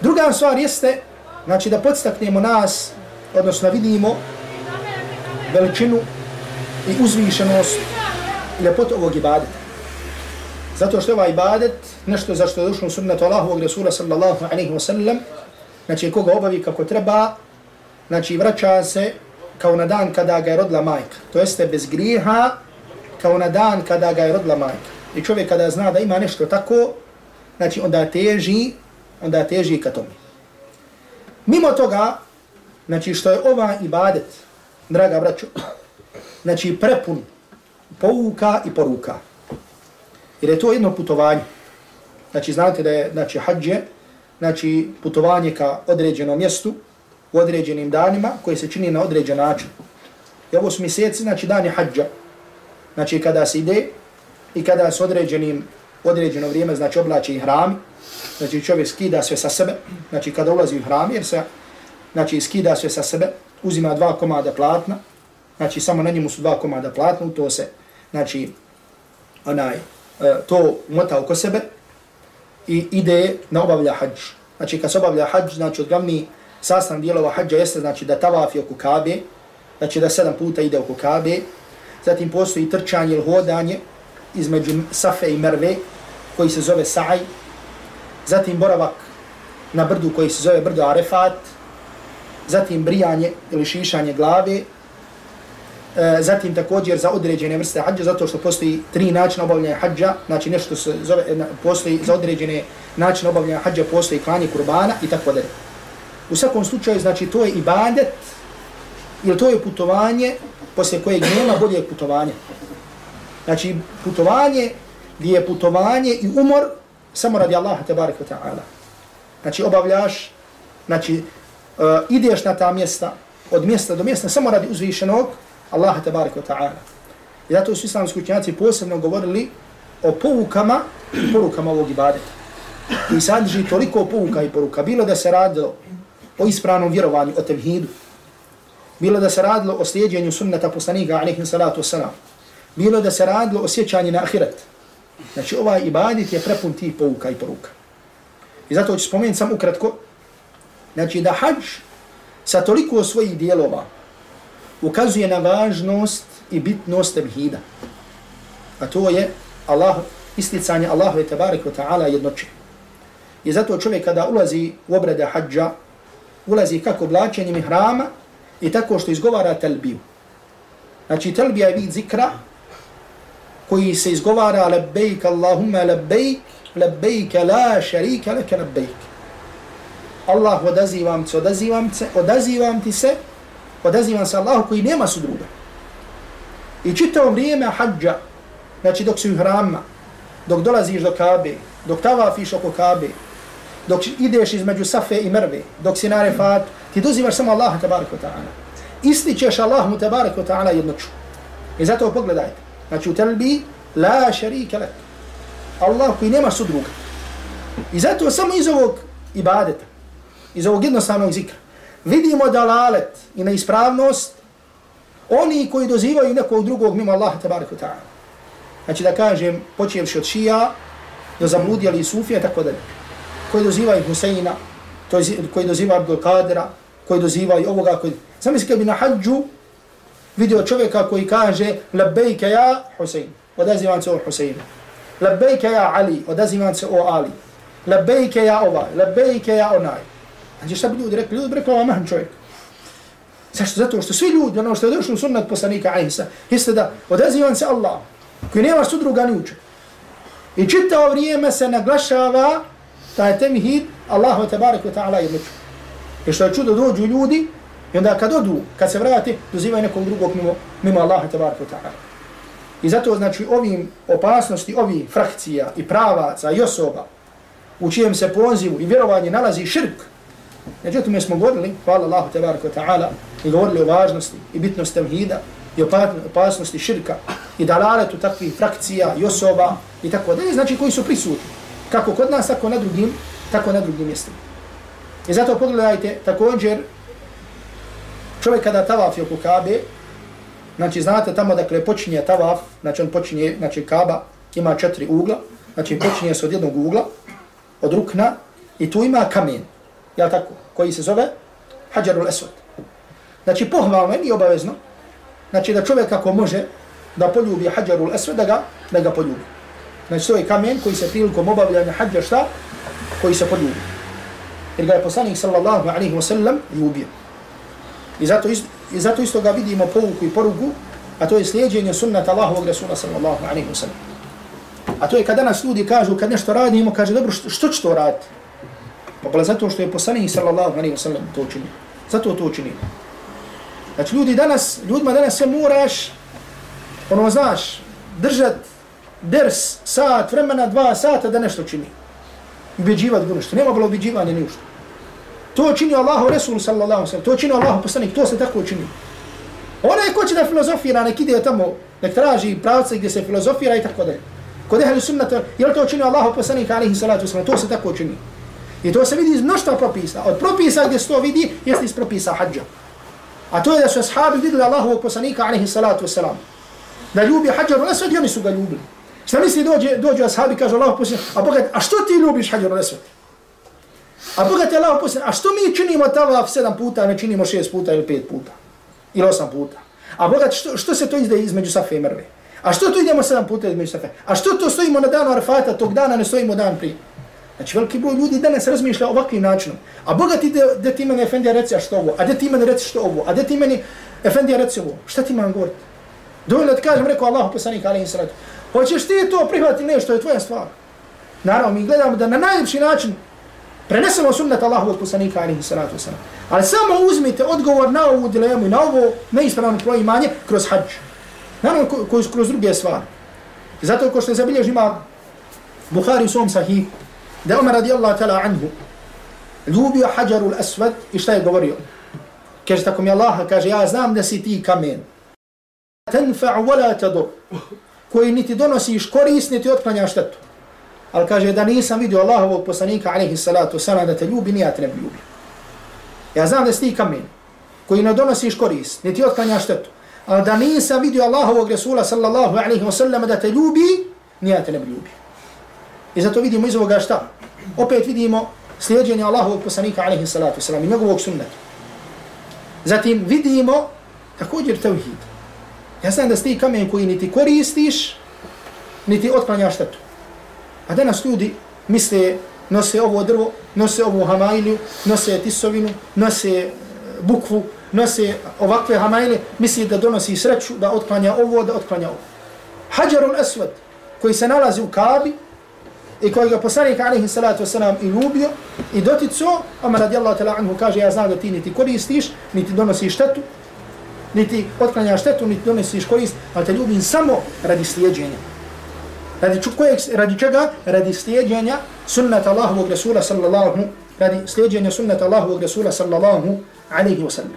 [SPEAKER 2] Druga stvar jeste, znači da podstaknemo nas, odnosno vidimo veličinu i uzvišenost i ljepot ovog ibadeta. Zato što je ovaj ibadet nešto za što je došlo u sunnetu Allahovog Rasula sallallahu alaihi wa sallam, znači koga obavi kako treba, znači vraća se kao na dan kada ga je rodila majka. To jeste bez griha kao na dan kada ga je rodila majka. I čovjek kada zna da ima nešto tako, znači onda teži, onda teži ka tome. Mimo toga, znači što je ova ibadet, draga braćo, znači prepun pouka i poruka. Jer je to jedno putovanje. Znači znate da je znači, hađe, znači putovanje ka određenom mjestu, u određenim danima, koje se čini na određen način. I ovo su mjeseci, znači dani hađa. Znači kada se ide i kada s određenim, određeno vrijeme, znači oblači i hram, znači čovjek skida sve sa sebe, znači kada ulazi u hram, jer se znači skida sve sa sebe, uzima dva komada platna, znači samo na njemu su dva komada platna, to se, znači, onaj, e, to mota oko sebe i ide na obavlja hađ. Znači kad se obavlja hađ, znači od glavni sastav dijelova hađa jeste znači da tavafi oko kabe, znači da sedam puta ide oko kabe, zatim postoji trčanje ili hodanje između Safe i Merve, koji se zove Sa'aj, zatim boravak na brdu koji se zove brdo Arefat, zatim brijanje ili šišanje glave, e, zatim također za određene vrste hađa, zato što postoji tri načina obavljanja hađa, znači nešto se zove, postoji za određene načine obavljanja hađa, postoji klanje kurbana i tako dalje. U svakom slučaju, znači, to je ibadet, ili to je putovanje poslije kojeg nema bolje putovanja. Znači, putovanje gdje je putovanje i umor samo radi Allaha tabarika ta'ala. Znači, obavljaš, znači, uh, ideš na ta mjesta, od mjesta do mjesta, samo radi uzvišenog Allaha tabarika ta'ala. I zato su islamski učenjaci posebno govorili o povukama i porukama ovog ibadeta. I sadrži toliko pouka i poruka. Bilo da se radilo o ispravnom vjerovanju, o tevhidu. Bilo da se radilo o slijedjenju sunnata poslanika, alaihi salatu wasalam. Bilo da se radilo osjećanje na ahiret. Znači ovaj ibadit je prepun tih pouka i poruka. I zato ću spomenuti samo ukratko. Znači da hađ sa toliko svojih dijelova ukazuje na važnost i bitnost tevhida. A to je Allah, isticanje Allahove i tabarik wa ta'ala jednoće. I zato čovjek kada ulazi u obrade hađa, ulazi kako oblačenjem hrama i tako što izgovara talbiju. Znači talbija je vid zikra koji se izgovara labbaik Allahumma labbaik labbaik la sharika laka labbaik. Allah odazivam se, odazivam se, odazivam ti se, odazivam se Allahu koji nema sudruga. I čitao vrijeme hađa, znači dok si u hrama, dok dolaziš do Kabe, dok tavafiš oko Kabe, dok ideš između Safe i Mrve, dok si na refat, ti dozivaš samo Allaha tabarik wa ta'ala. Ističeš Allahu tabarik wa ta'ala jednoću. I zato pogledajte. Znači u telbi, la šarike lak. Allah koji nema sudruga. I zato samo iz ovog ibadeta, iz ovog jednostavnog zikra, vidimo dalalet i neispravnost oni koji dozivaju nekog drugog mimo Allaha tabaraka ta'ala. Znači da kažem, počevši od šija, do zamudjali i sufija, tako dalje koji dozivaju Huseina, koji dozivaju Abdul Kadira, koji dozivaju ovoga, koji... Zamisli kad bi na hađu vidio čovjeka koji kaže Labbejke ja Husein, odazivam se o Huseinu. Labbejke ja Ali, odazivam se o Ali. Labbejke ja ovaj, labbejke ja onaj. Znači šta bi ljudi rekli? Ljudi bi rekli ovaj mahan čovjek. Zašto? Zato što svi ljudi, ono što je došlo u sunnat poslanika Aisa, jeste da odazivam se Allah, koji nema sudruga ni uče. I čitao vrijeme se naglašava taj temhid Allahu tebarek ve ta'ala je. I što je čudo dođu ljudi, i onda kad odu, kad se vrate, dozivaju nekog drugog mimo, mimo Allaha tabaraka ta'ala. I zato znači ovim opasnosti, ovi frakcija i pravaca i osoba u čijem se pozivu i vjerovanje nalazi širk. Međutim, mi smo govorili, hvala Allahu tebarek ta'ala, i govorili o važnosti i bitnosti tevhida i opasnosti širka i dalaletu takvih frakcija i osoba i tako da je, znači koji su prisutni kako kod nas, tako na drugim, tako na drugim mjestima. I zato pogledajte, također, čovjek kada tavaf je oko Kabe, znači znate tamo dakle počinje tavaf, znači on počinje, znači Kaba ima četiri ugla, znači počinje se od jednog ugla, od rukna, i tu ima kamen, ja tako, koji se zove Hajarul Eswad. Znači pohvalno je, nije obavezno, znači da čovjek ako može da poljubi Hajarul Eswad, da ga, da ga poljubi. Znači to je kamen koji se prilikom obavljanja hađa šta? Koji se poljubi. Jer ga je poslanik sallallahu alaihi wa sallam ljubio. I zato, isto, I zato isto ga vidimo povuku i porugu, a to je slijedjenje sunnata Allahovog Rasula sallallahu alaihi wa sallam. A to je kada nas ljudi kažu, kad nešto radimo, kaže, dobro, što, što ću to raditi? Pa bila zato što je poslanik sallallahu alaihi wa sallam to učinio. Zato to učinio. Znači ljudi danas, ljudima danas se moraš, ono znaš, držat ders, sat, vremena, dva sata da nešto čini. Ubeđivat ga nešto. Nema bilo ubeđivanja ni ušto. To čini Allahu Resul sallallahu sallam, to čini Allahu poslanik, to se tako čini. Onaj ko će da filozofira, nek ide tamo, nek traži pravce gdje se filozofira i tako da je. Kod ehli sunnata, je li to čini Allahu poslanik alaihi salatu sallam, to se tako čini. I to se vidi iz mnoštva propisa. Od propisa gdje se to vidi, jeste iz propisa hađa. A to je da su ashabi vidjeli Allahu poslanika alaihi salatu sallam. Da ljubi hađaru nesvet, oni su ga ljubili. Šta misli dođe, dođu ashabi, kaže Allahu poslanik, a Boga, a što ti ljubiš hađaru nesvet? A Boga te Allah poslanik, a što mi činimo tavaf sedam puta, ne činimo šest puta ili pet puta? Ili osam puta? A Boga, što, što se to izde između Safe i Mrve? A što tu idemo sedam puta između Safe? A što to stojimo na danu Arfata, tog dana ne stojimo dan prije? Znači, veliki broj ljudi danas razmišlja ovakvim načinom. A Boga ti da ti meni Efendija reci a što ovo, a da ti meni reci što ovo, a da ti meni Efendija reci ovo. Šta ti imam govoriti? Dovoljno da ti kažem, rekao Allahu poslanik, ali im sratu. Hoćeš ti to prihvatiti nešto, je tvoja stvar. Naravno, mi gledamo da na najljepši način prenesemo sunnet Allahu poslanika, alihi salatu wasalam. Ali samo uzmite odgovor na ovu dilemu i na ovo neispravno proimanje kroz hađ. Naravno, ko, ko, kroz druge stvari. Zato ko što je zabilježi ima Bukhari u svom sahih, da Umar radijallahu ta'ala anhu ljubio hađarul asvad i šta je govorio? Kaže tako mi Allaha, kaže ja znam da si ti kamen. Tenfa'u wala tadur. Koji niti donosiš korist, niti otklanjaš štetu. Ali kaže da nisam vidio Allahovog poslanika alaihi salatu sana da te ljubi, nija te ne bi ljubio. Ja znam da si ti kamen koji ne donosiš korist, niti otklanja štetu. Ali da nisam vidio Allahovog Resula sallallahu alaihi wa sallam da te ljubi, nija te ne bi ljubio. I zato vidimo iz ovoga šta? Opet vidimo slijedjenje Allahovog poslanika alaihi salatu wasalam i njegovog sunneta. Zatim vidimo također tevhid. Ja znam da ste kamen koji niti koristiš, niti otklanjaš štetu. A danas ljudi misle, nose ovo drvo, nose ovu hamajliju, nose tisovinu, nose e, bukvu, nose ovakve hamajle, misli da donosi sreću, da otklanja ovo, da otklanja ovo. Hađarul Aswad, koji se nalazi u Kabi, i koji ga poslanik alaihi salatu wasalam i ljubio i dotico, Omar radijallahu ta'la anhu kaže, ja znam da ti niti koristiš, niti donosiš štetu, niti otklanjaš štetu, niti donosiš korist, ali te ljubim samo radi slijedženja. Radi, kojeg, radi čega? Radi slijedjenja sunnata Allahovog Rasula sallallahu radi slijedjenja sunnata Allahovog Rasula sallallahu alaihi wa sallam.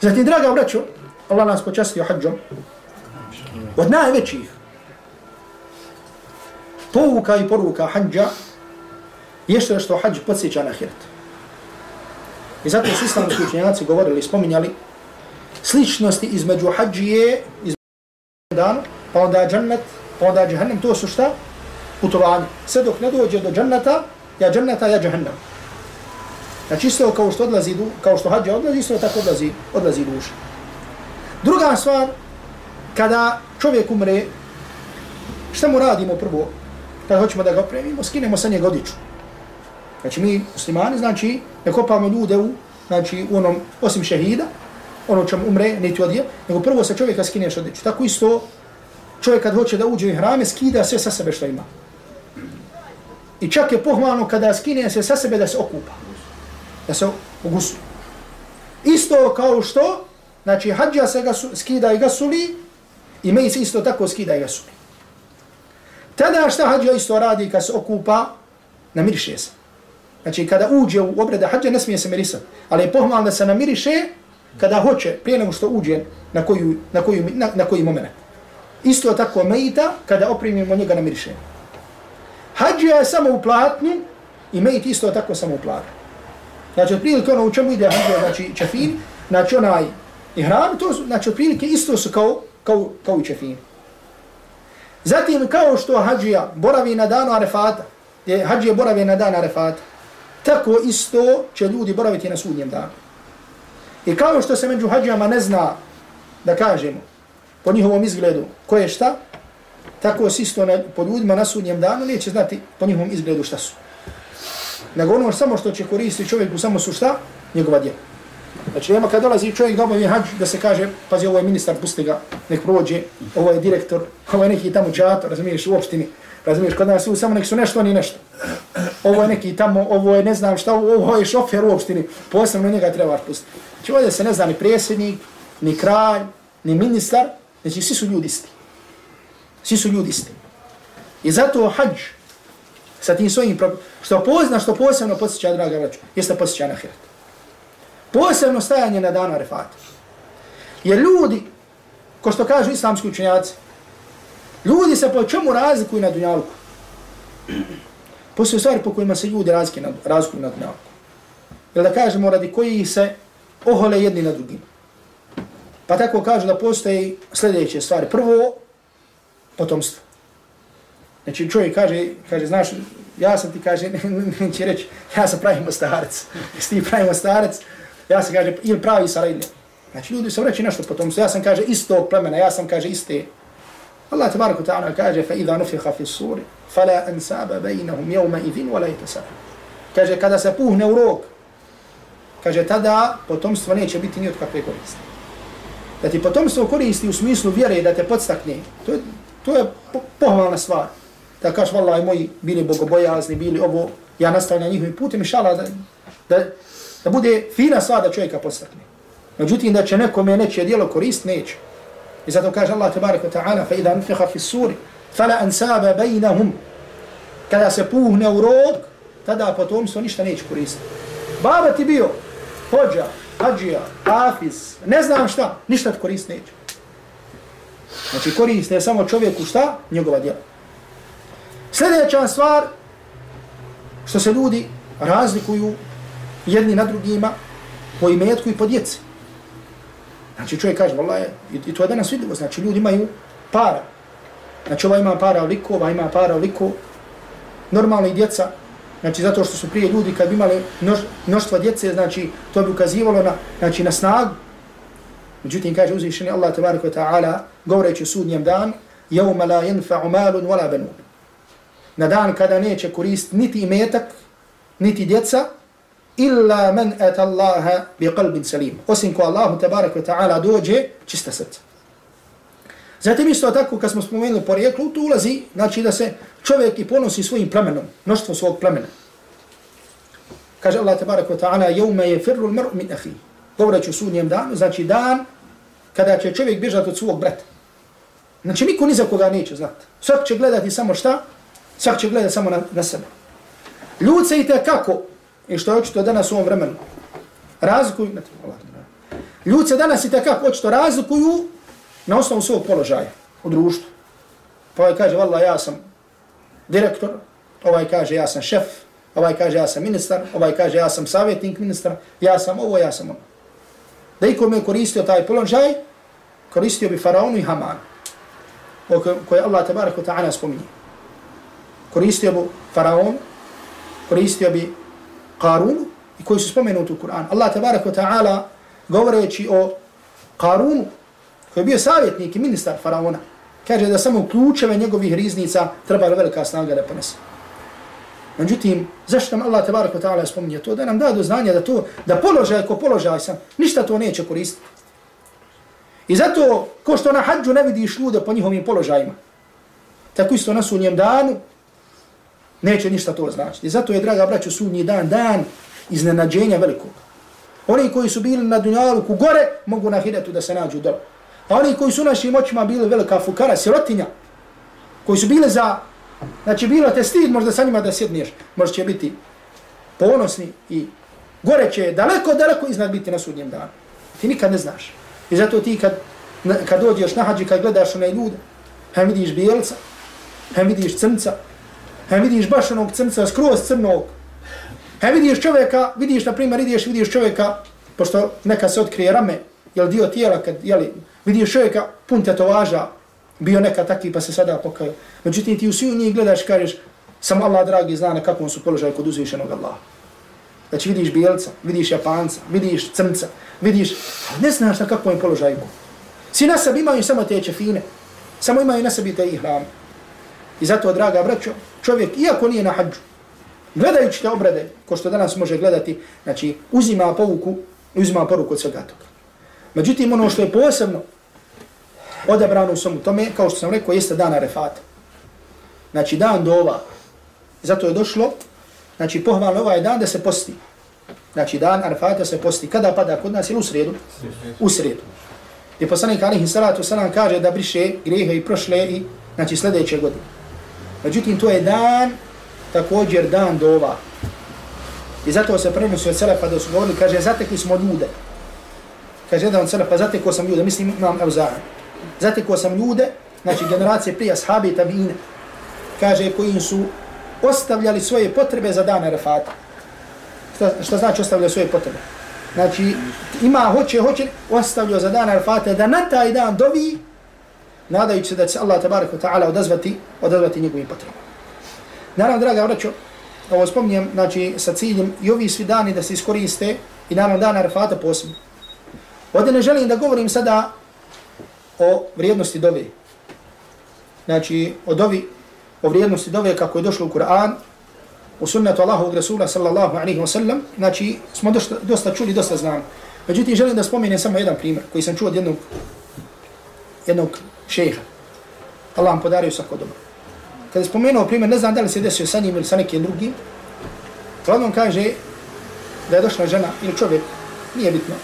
[SPEAKER 2] Zatim, draga braćo, Allah nas počastio hađom, od najvećih pouka i poruka hađa je što što hađ podsjeća na ahiret. I zato su islamski učenjaci govorili, spominjali sličnosti između hađije, između danu, pa onda džennet, pa onda džahnem, to su šta? Putovanje. Sve dok ne dođe do dženneta, ja dženneta, ja džahnem. Znači isto kao što odlazi, kao što hađa odlazi, isto tako odlazi, odlazi duša. Druga stvar, kada čovjek umre, šta mu radimo prvo? kada hoćemo da ga opremimo, skinemo sa njega odjeću. Znači mi muslimani, znači, ne kopamo ljude u, znači, u onom, osim šehida, ono čem umre, ne ti odje, nego prvo sa čovjeka skineš odjeću. Tako isto, čovjek kad hoće da uđe u hrame, skida sve sa sebe što ima. I čak je pohvalno kada skine se sa sebe da se okupa. Da se ugusli. Isto kao što, znači, hađa se ga skida i gasuli, i mej se isto tako skida i gasuli. Tada šta hađa isto radi kad se okupa, namiriše se. Znači kada uđe u obrede hađa ne smije se mirisati. Ali je pohvalno da se namiriše kada hoće, prije nego što uđe na, koju, na, koju, na, na koji moment. Isto tako mejita kada oprimimo njega namiriše. Hadžija je samo u platnu i mejit isto tako samo u platnu. Znači otprilike ono u čemu ide hadžija, znači čefin, znači onaj ihram, to znači otprilike isto su kao, kao, kao i čefin. Zatim kao što hađija boravi na danu arefata, je hađija boravi na danu arefata, tako isto će ljudi boraviti na sudnjem danu. I kao što se među hađijama ne zna, da kažemo, po njihovom izgledu, ko je šta, tako se isto na, po ljudima na sudnjem danu neće znati po njihovom izgledu šta su. Nego ono samo što će koristiti čovjeku samo su šta, njegova djela. Znači nema kad dolazi čovjek da obavi hađ da se kaže, pazi ovo je ministar, pusti ga, nek prođe, ovo je direktor, ovo je neki tamo džato, razumiješ, u opštini, razumiješ, kod nas samo nek su nešto, oni nešto. ovo je neki tamo, ovo je ne znam šta, ovo je šofer u opštini, posebno njega trebaš pustiti. Znači ovdje se ne zna ni presjednik, ni kralj, ni ministar, znači svi su ljudi isti. Svi su ljudi isti. I zato hađ sa tim svojim što pozna, što posebno posjeća, draga vraću, jeste posjeća na hirat. Posebno stajanje na danu Arefata. Jer ljudi, ko što kažu islamski učenjaci, ljudi se po čemu razlikuju na dunjalku? Postoje stvari po kojima se ljudi razlikuju na, razlikuju na dunjalku. Jer da kažemo radi koji se ohole jedni na drugima. Pa tako kažu da postoje sljedeće stvari. Prvo, potomstvo. Znači čovjek kaže, kaže, znaš, ja sam ti kaže, neće reći, ja sam pravi mostarac, Jesi ti pravi mostarac, ja sam kaže, ili pravi Sarajlija. Znači ljudi se vreći nešto potomstvo. Ja sam kaže istog plemena, ja sam kaže iste. Allah tabaraka ta'ala kaže, fa idha nufiha fi suri, fala ansaba bejnahum jevma idhin, wala itasara. Kaže, kada se puhne u rok, kaže, tada potomstvo neće biti ni od kakve koristi. Da ti potomstvo koristi u smislu vjere da te podstakne, to je, to je pohvalna stvar. Da kaš, vallaj moji, bili bogobojazni, bili ovo, ja nastavljam njihovim putem, inšala, da, da, da bude fina stvar da čovjeka podstakne. Međutim, da će nekome neće dijelo korist, neće. I zato kaže Allah tabarak wa ta'ala, fa idha nufiha fi suri, fala ansaba bejnahum. Kada se puhne u rog, tada potomstvo ništa neće koristiti. Baba ti bio, hođa, hađija, hafiz, ne znam šta, ništa ti korist neće. Znači korist je samo čovjeku šta? Njegova djela. Sljedeća stvar, što se ljudi razlikuju jedni na drugima po imetku i po djeci. Znači čovjek kaže, vallaj, i, i to je danas vidljivo, znači ljudi imaju para. Znači ova ima para oliko, ova ima para oliko. Normalni djeca, znači zato što su prije ljudi kad bi imali množ, mnoštva djece, znači to bi ukazivalo na, znači, na snagu. Međutim, kaže uzvišeni Allah tabaraka ta'ala, govoreći u sudnjem dan, jevma la jenfa'u malun wala benun. Na dan kada neće korist niti imetak, niti djeca, illa man ata Allaha bi qalbin salim. Osim ko Allahu tebarek ve ta'ala dođe čista srca. Zatim isto tako kad smo spomenuli porijeklo, tu ulazi, znači da se čovjek i ponosi svojim plemenom, mnoštvo svog plemena. Kaže Allah tabarak wa ta'ala, jevme je firru l-mr'u min ahi. Govoreći u sudnjem danu, znači dan kada će čovjek bježati od svog brata. Znači niko ni za koga neće znati. Svak će gledati samo šta? Svak će gledati samo na, na sebe. Ljud se i kako I što je očito danas u ovom vremenu. Razlikuju, ne Ljudi se danas i takako očito razlikuju na osnovu svog položaja u društvu. Pa ovaj kaže, valla, ja sam direktor, ovaj kaže, ja sam šef, ovaj kaže, ja sam ministar, ovaj kaže, ja sam savjetnik ministra, ja sam ovo, ja sam ono. Da ikom je koristio taj položaj, koristio bi faraonu i Hamanu, koje Allah tabaraka ta'ala spominje. Koristio bi faraon, koristio bi Karunu i koji su spomenuti u Kur'an. Allah tabarak wa ta'ala govoreći o Karunu koji je bio savjetnik i ministar faraona kaže da samo ključeve njegovih riznica treba velika snaga da ponese. Međutim, zašto nam Allah tabarak wa ta'ala spominje to? Da nam da do znanja da to, da položaj ko položaj sam, ništa to neće koristiti. I zato, ko što na hađu ne vidiš ljude po njihovim položajima, tako isto na sunnjem danu, Neće ništa to značiti. I Zato je, draga braćo, sudnji dan, dan iznenađenja velikog. Oni koji su bili na dunjaluku gore, mogu na Hiretu da se nađu dole. A oni koji su našim očima bili velika fukara, sirotinja, koji su bile za, znači bilo te stid možda sa njima da sjedniješ, možda će biti ponosni i gore će daleko, daleko iznad biti na sudnjem danu. Ti nikad ne znaš. I zato ti kad, kad dođeš na hađi, kad gledaš onaj ljude, hem vidiš bijelca, hem vidiš crnca, hem vidiš baš onog crnca, skroz crnog. hem vidiš čovjeka, vidiš na primjer, vidiš, vidiš čovjeka, pošto neka se otkrije rame, jel dio tijela, kad, jeli, vidiš čovjeka pun tetovaža, bio neka takvi pa se sada pokaju. Međutim, ti u sviju njih gledaš, kažeš, samo Allah dragi zna na kakvom su položaju kod uzvišenog Allaha. Znači vidiš bijelca, vidiš japanca, vidiš crnca, vidiš, ne znaš na kakvom položaju. Svi na sebi imaju samo te čefine, samo imaju na sebi te ihrame. I zato, draga braćo, čovjek, iako nije na hađu, gledajući te obrade, ko što danas može gledati, znači, uzima povuku, uzima poruku od svega toga. Međutim, ono što je posebno odabrano u svemu tome, kao što sam rekao, jeste dan Arefata. Znači, dan do ova. Zato je došlo znači pohvalno ovaj dan da se posti. Znači dan Arefata se posti. Kada pada kod nas ili u sredu? U sredu. I poslanik alihi salatu salam kaže da briše grijehe i prošle i znači sljedeće godine. Međutim, to je dan, također dan dova. I zato se prenosi od Selefa da su govorili, kaže, zatekli smo ljude. Kaže, jedan od Selefa, zatekao sam ljude, mislim, imam Evzara. Zatekao sam ljude, znači generacije prije ashabi i tabine, kaže, koji su ostavljali svoje potrebe za dan Arafata. Šta, šta znači ostavljali svoje potrebe? Znači, ima, hoće, hoće, ostavljao za dan Arafata da na taj dan dovi, nadajući se da će Allah tabarak wa ta'ala odazvati, odazvati njegovim potrebama. Naravno, draga vraćo, ovo spominjem, znači, sa ciljem i ovi svi dani da se iskoriste i naravno dan Arafata posebno. Ovdje ne želim da govorim sada o vrijednosti dove. Znači, o dovi, o vrijednosti dove kako je došlo u Kur'an, u sunnetu Allahovog Rasula sallallahu alaihi wa sallam, znači, smo dosta, dosta čuli, dosta znam. Međutim, želim da spomenem samo jedan primjer koji sam čuo od jednog, jednog šeha. Allah vam podario svako dobro. Kada je spomenuo primjer, ne znam da li se desio sa njim ili sa nekim drugim, glavnom kaže da je došla žena ili čovjek, nije bitno,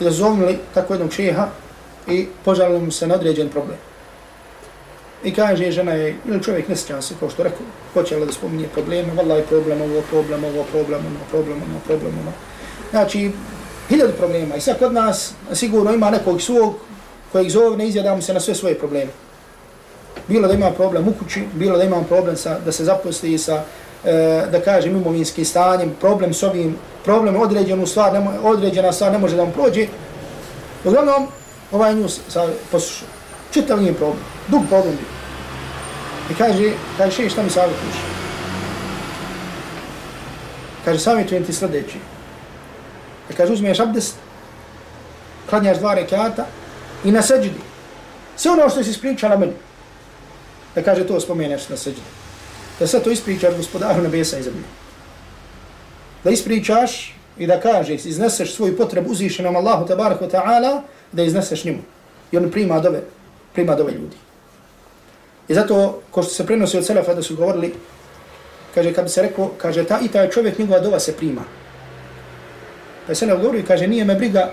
[SPEAKER 2] i da zovnili tako jednog šeha i požalilo mu se na određen problem. I kaže, žena je, ili čovjek ne se, kao što rekao, počela da spominje probleme, vallaj problem, ovo problem, ovo problem, ovo problem, ono problem, ono. Znači, hiljadu problema. I sad kod nas sigurno ima nekog svog kojeg zove, ne izjadamo se na sve svoje probleme. Bilo da ima problem u kući, bilo da ima problem sa, da se zaposli sa, e, da kažem, imovinskim stanjem, problem s ovim, problem određenu stvar, nemo, određena stvar ne može da mu prođe. Uglavnom, ovaj nju poslušao. Čitav nije problem. Dug problem bio. I kaže, kaže, še, šta mi savjetuješ? Kaže, savjetujem ti sljedeći. I kaže, uzmeš abdest, klanjaš dva rekata i na seđidi. Sve ono što si ispričala meni. Da kaže, to spomeneš na seđidi. Da sve to ispričaš gospodaru nebesa i zemlje. Da ispričaš i da kažeš, izneseš svoju potrebu uzvišenom Allahu tabaraka ta'ala, da izneseš njemu. I on prima dove, prima dove ljudi. I zato, ko što se prenosi od Selefa da su govorili, kaže, kad bi se rekao, kaže, ta i taj čovjek, njegova dova se prima. Pa je Selef govori, kaže, nije me briga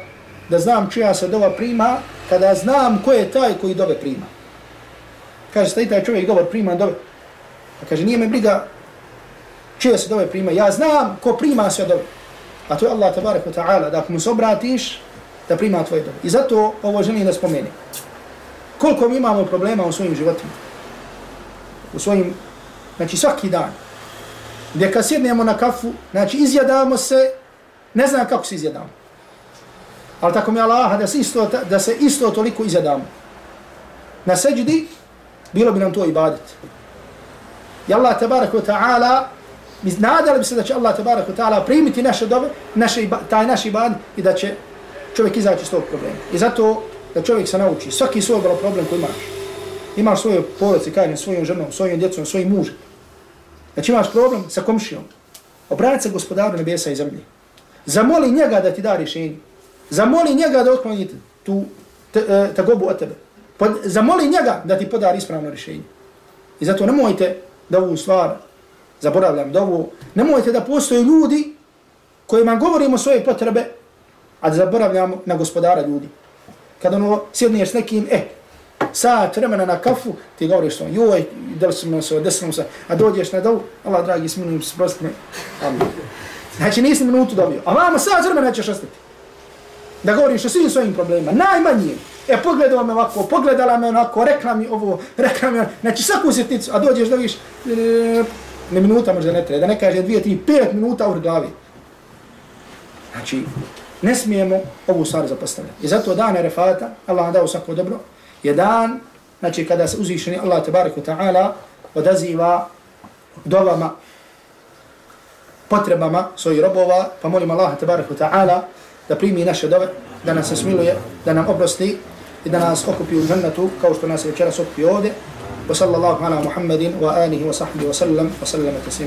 [SPEAKER 2] da znam čija se dova prima, kada znam ko je taj koji dove prima. Kaže, ta i taj čovjek govor prima dove. A kaže, nije me briga čija se dove prima. Ja znam ko prima sve dove. A to je Allah tabarak wa ta'ala, da ako mu se obratiš, da prima tvoje dove. I zato ovo želim da spomenem. Koliko mi imamo problema u svojim životima u svojim, znači svaki dan, gdje kad sjednemo na kafu, znači izjadamo se, ne znam kako se izjadamo. Ali tako mi je Allah, da se isto, da se isto toliko izjadamo. Na seđdi, bilo bi nam to ibadet. I Allah tabarak wa ta'ala, mi nadali bi se da će Allah tabarak wa ta'ala primiti naše dobe, naše, taj naš ibad i da će čovjek izaći iz tog problema. I zato da čovjek se nauči, svaki svoj problem koji imaš, imaš svoju porodicu, kažem, svojom ženom, svojim djecom, svojim mužem. Znači imaš problem sa komšijom. Obrati se gospodaru nebesa i zemlje. Zamoli njega da ti da rješenje. Zamoli njega da otkloni tu tagobu e, od tebe. Pod, zamoli njega da ti podari ispravno rješenje. I zato nemojte da ovu stvar zaboravljam, da ovu, nemojte da postoje ljudi kojima govorimo svoje potrebe, a da zaboravljamo na gospodara ljudi. Kad ono sjedniješ s nekim, e, eh, sat vremena na kafu, ti govoriš to, joj, del sam se, desno se, a dođeš na dovu, Allah dragi, smilim se, prosti me, amin. Znači nisi minutu dobio, a vama sat vremena ćeš ostati. Da govoriš o svim svojim problemima, najmanjim. E, pogledala me ovako, pogledala me onako, rekla mi ovo, rekla mi ono, znači svaku sitnicu, a dođeš da viš, ne minuta možda ne treba, da ne kaže dvije, tri, pet minuta u glavi. Znači, ne smijemo ovu stvar zapostavljati. I zato dan refata, Allah nam dao svako dobro, je dan, znači kada se uzvišeni Allah tabariku ta'ala odaziva dovama, potrebama svojih robova, pa molim Allah tabariku ta'ala da primi naše dove, da nas smiluje, da nam oprosti i da nas okupi u džannetu kao što nas večeras okupi ovdje. Wa sallallahu ala Muhammedin wa alihi wa sahbihi wa sallam wa sallam